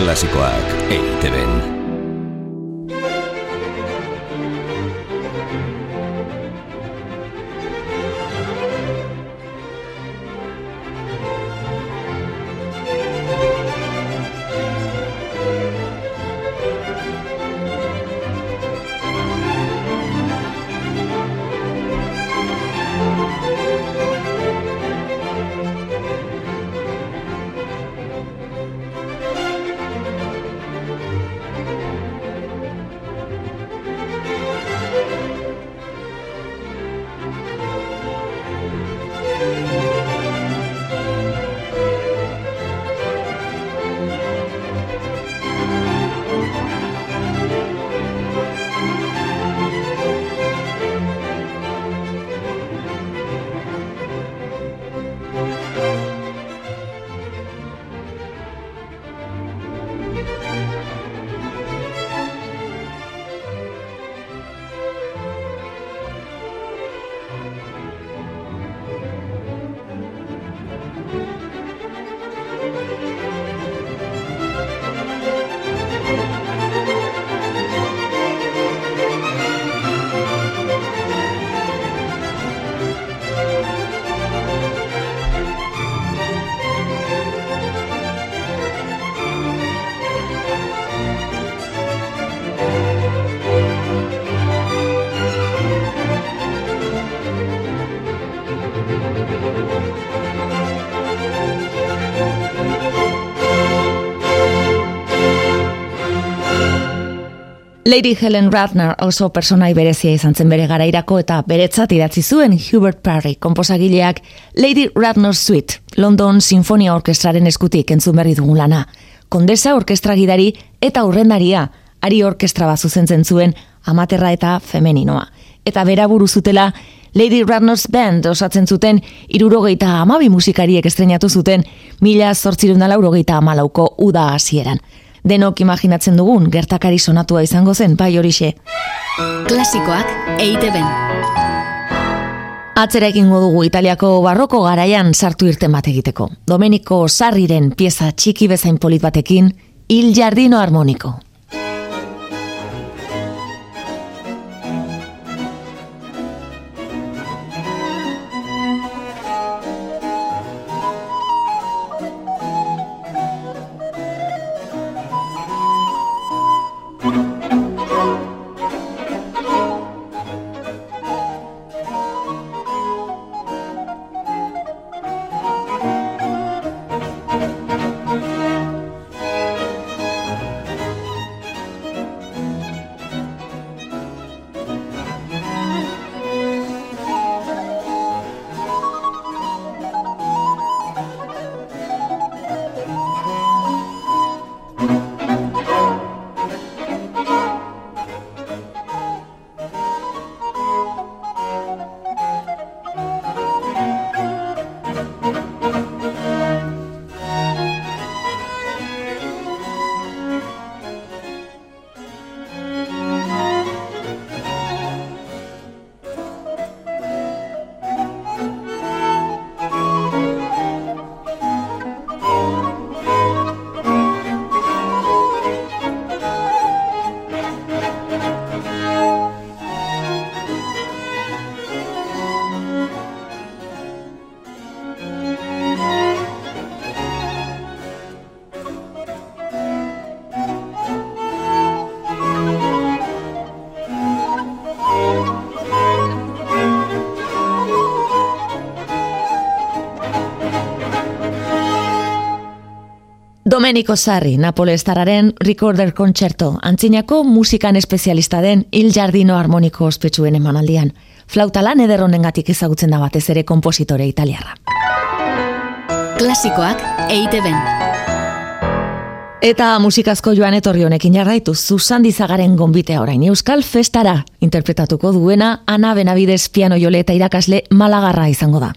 Klasikoak EITB-en. Lady Helen Ratner oso personai berezia izan zen bere garairako eta beretzat idatzi zuen Hubert Parry komposagileak Lady Ratner Suite, London Sinfonia Orkestraren eskutik entzun berri dugun lana. Kondesa orkestra gidari eta urrendaria, ari orkestra bat zuzentzen zuen amaterra eta femeninoa. Eta bera buru zutela Lady Ratner's Band osatzen zuten irurogeita amabi musikariek estrenatu zuten mila zortzirundala urogeita amalauko uda hasieran denok imaginatzen dugun gertakari sonatua izango zen bai horixe. Klasikoak EITB. Atzera egingo dugu Italiako barroko garaian sartu irten bat egiteko. Domenico Sarriren pieza txiki bezain polit batekin, Il Giardino Armonico. Domenico Sarri, Napolestararen Recorder Concerto, antzinako musikan espezialista den Il Giardino Armoniko ospetsuen emanaldian. Flauta lan ederronen gatik ezagutzen da batez ere kompositore italiarra. Klasikoak EITB. Eta musikazko joan etorri honekin jarraitu, Susan Dizagaren gonbitea orain Euskal Festara interpretatuko duena Ana Benavides piano jole eta irakasle malagarra izango da.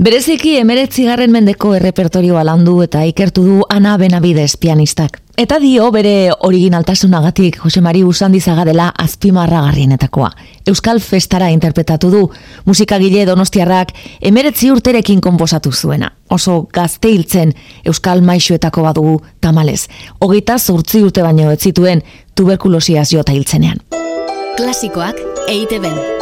Bereziki emeretzigarren mendeko errepertorioa landu eta ikertu du Ana Benavides pianistak. Eta dio bere originaltasunagatik Jose Mari Usandizaga dela azpimarragarrienetakoa. Euskal Festara interpretatu du musikagile donostiarrak emeretzi urterekin konposatu zuena. Oso gazte hiltzen Euskal Maixuetako badugu tamalez. Hogeita zurtzi urte baino ez zituen tuberkulosiaz jota hiltzenean. Klasikoak EITB.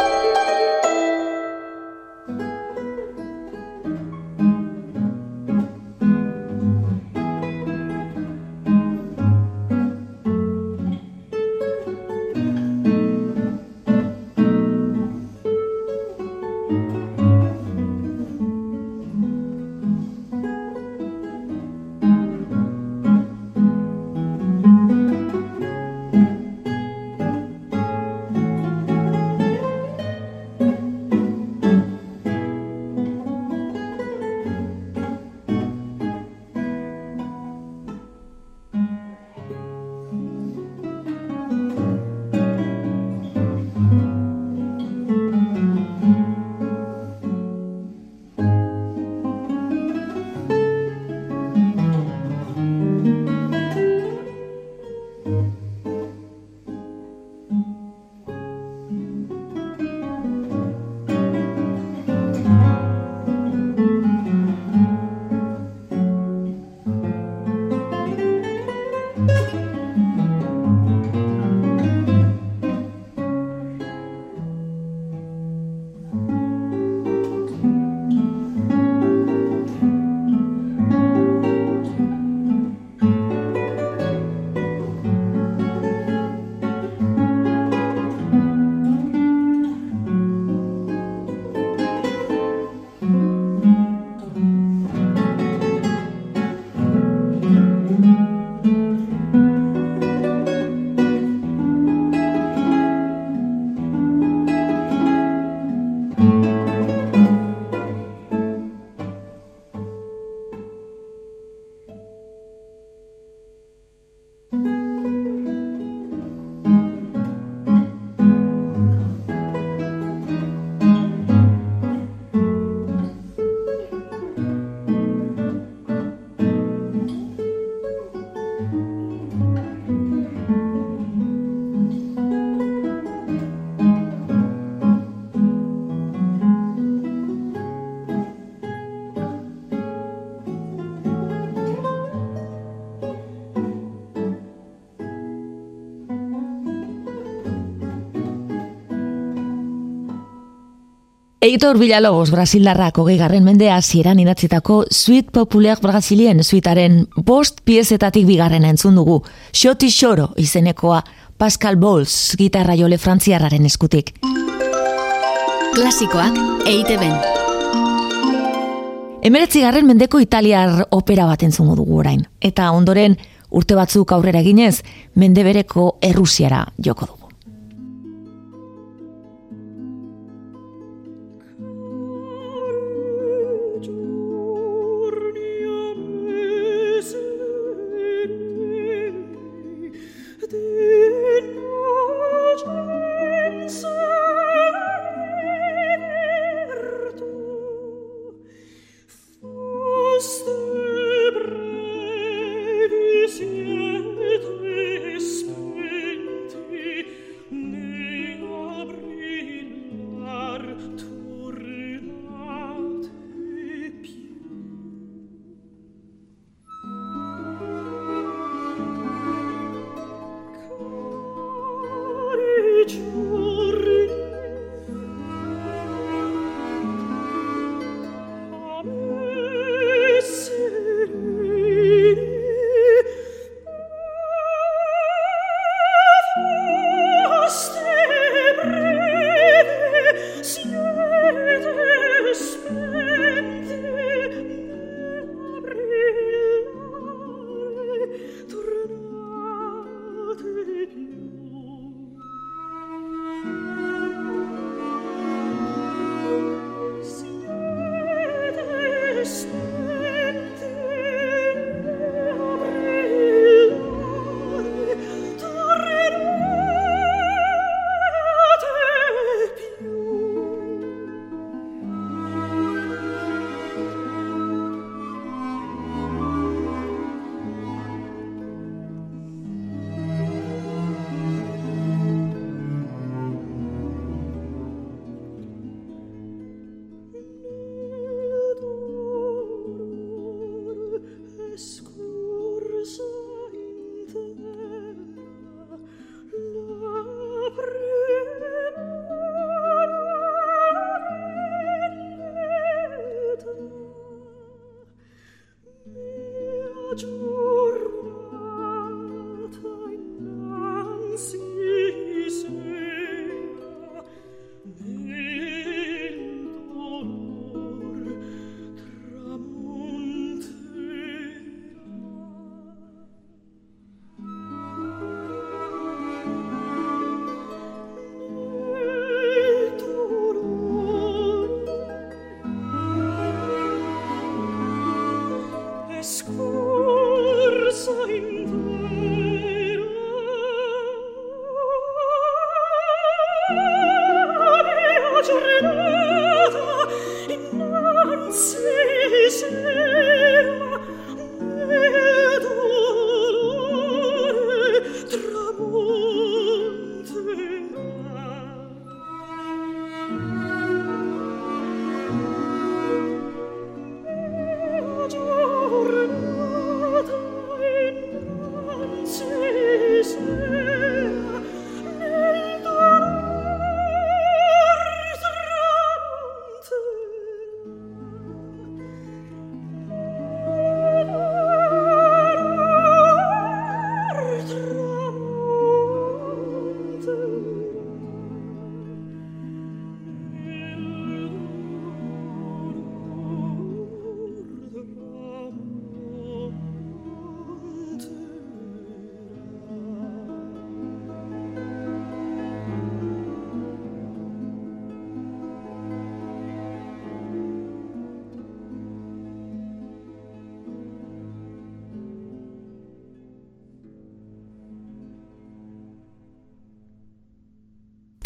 Eitor Villalobos, Brasildarrak hogei garren mendea ziren inatzitako Sweet Popular Brasilien suitaren bost piezetatik bigarren entzun dugu. Xoti Xoro izenekoa Pascal Bowles gitarra jole frantziarraren eskutik. Klasikoak EITB. Emeretzi garren mendeko italiar opera bat entzungo dugu orain. Eta ondoren urte batzuk aurrera ginez, mende bereko errusiara joko dugu.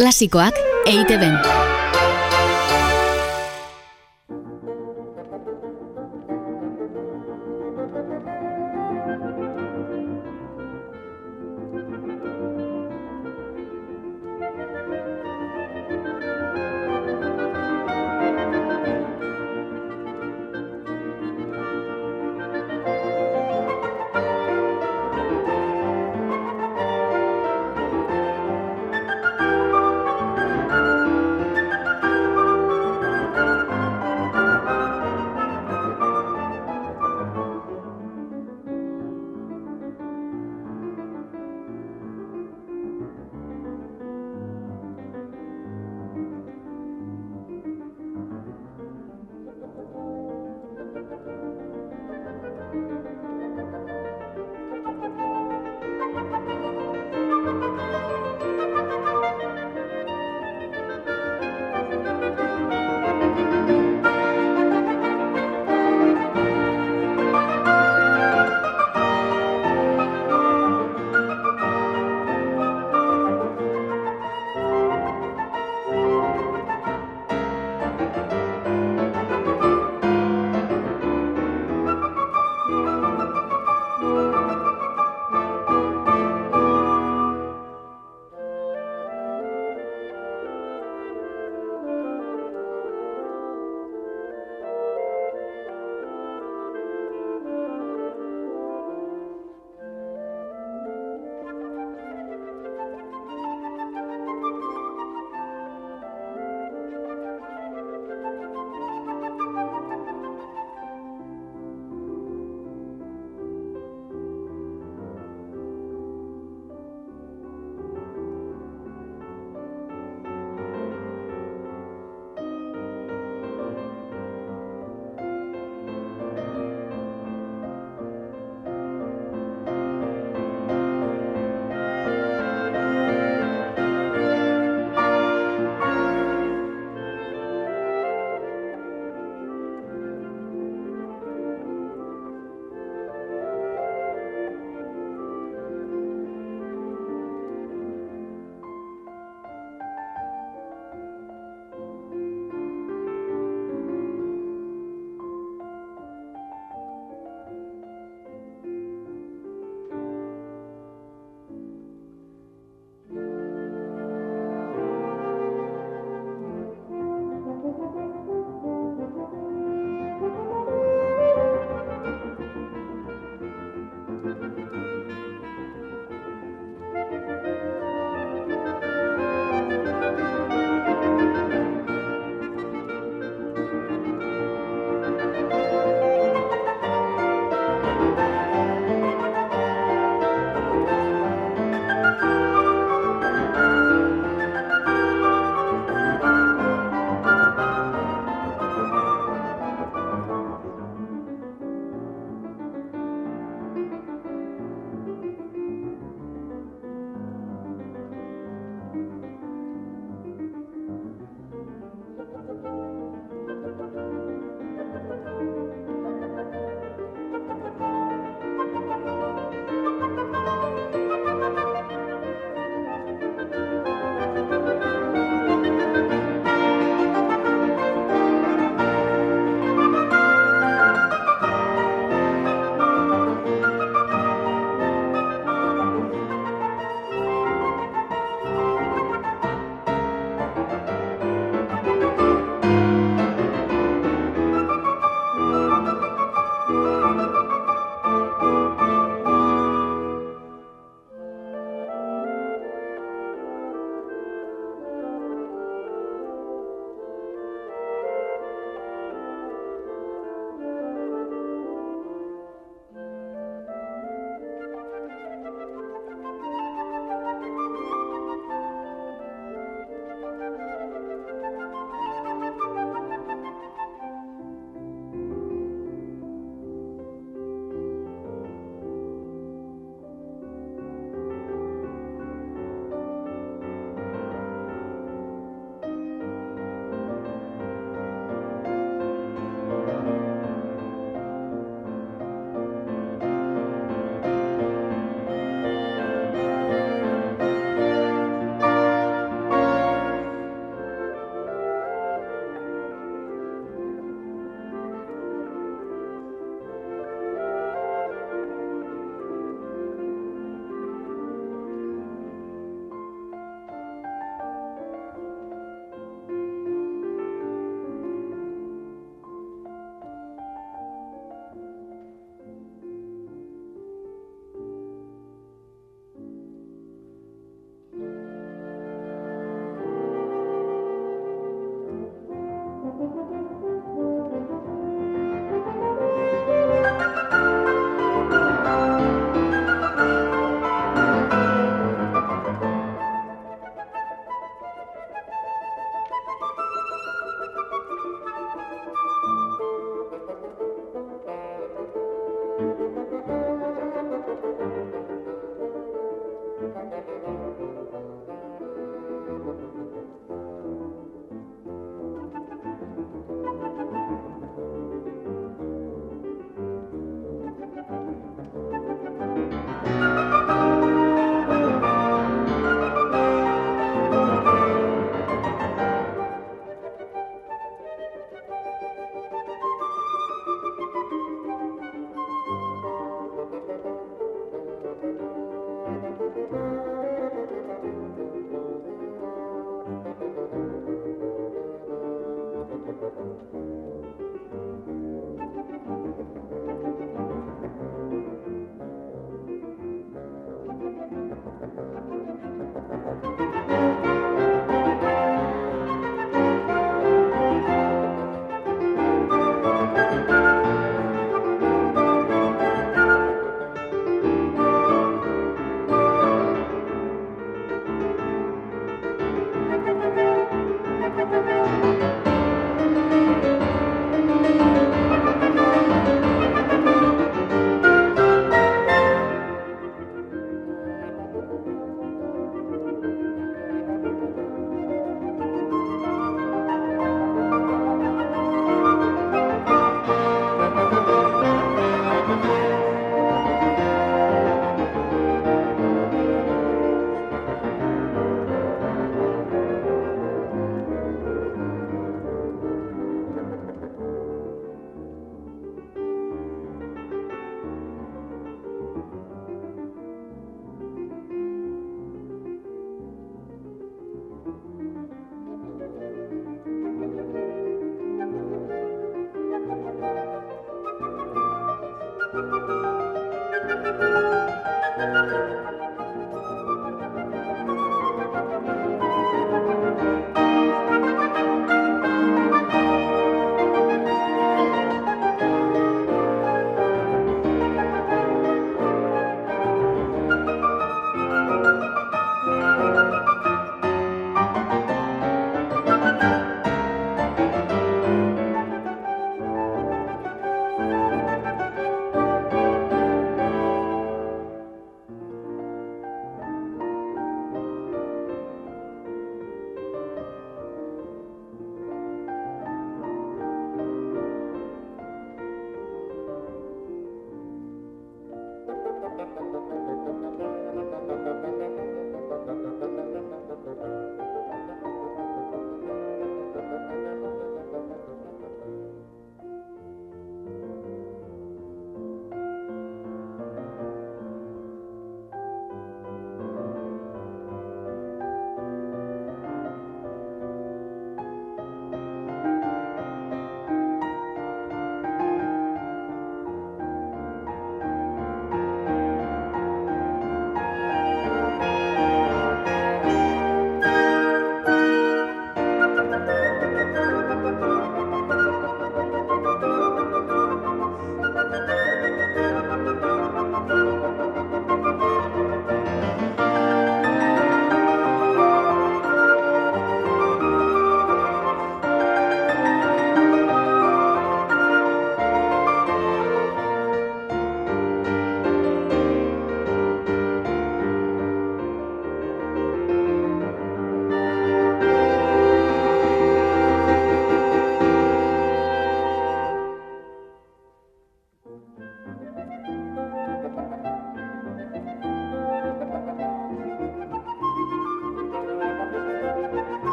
Klasikoak EITB.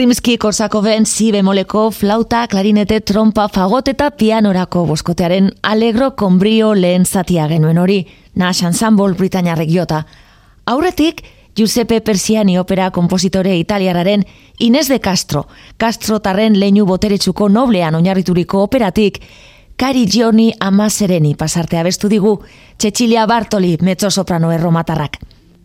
Rimski korsako ben si bemoleko flauta, klarinete, trompa, fagot eta pianorako boskotearen alegro konbrio lehen zatia genuen hori, Nash Ensemble Britanniarrek jota. Aurretik, Giuseppe Persiani opera kompositore italiararen Inez de Castro, Castro tarren leinu boteretsuko noblean oinarrituriko operatik, Kari Giorni ama sereni pasartea bestu digu, Cecilia Bartoli mezzo soprano erromatarrak.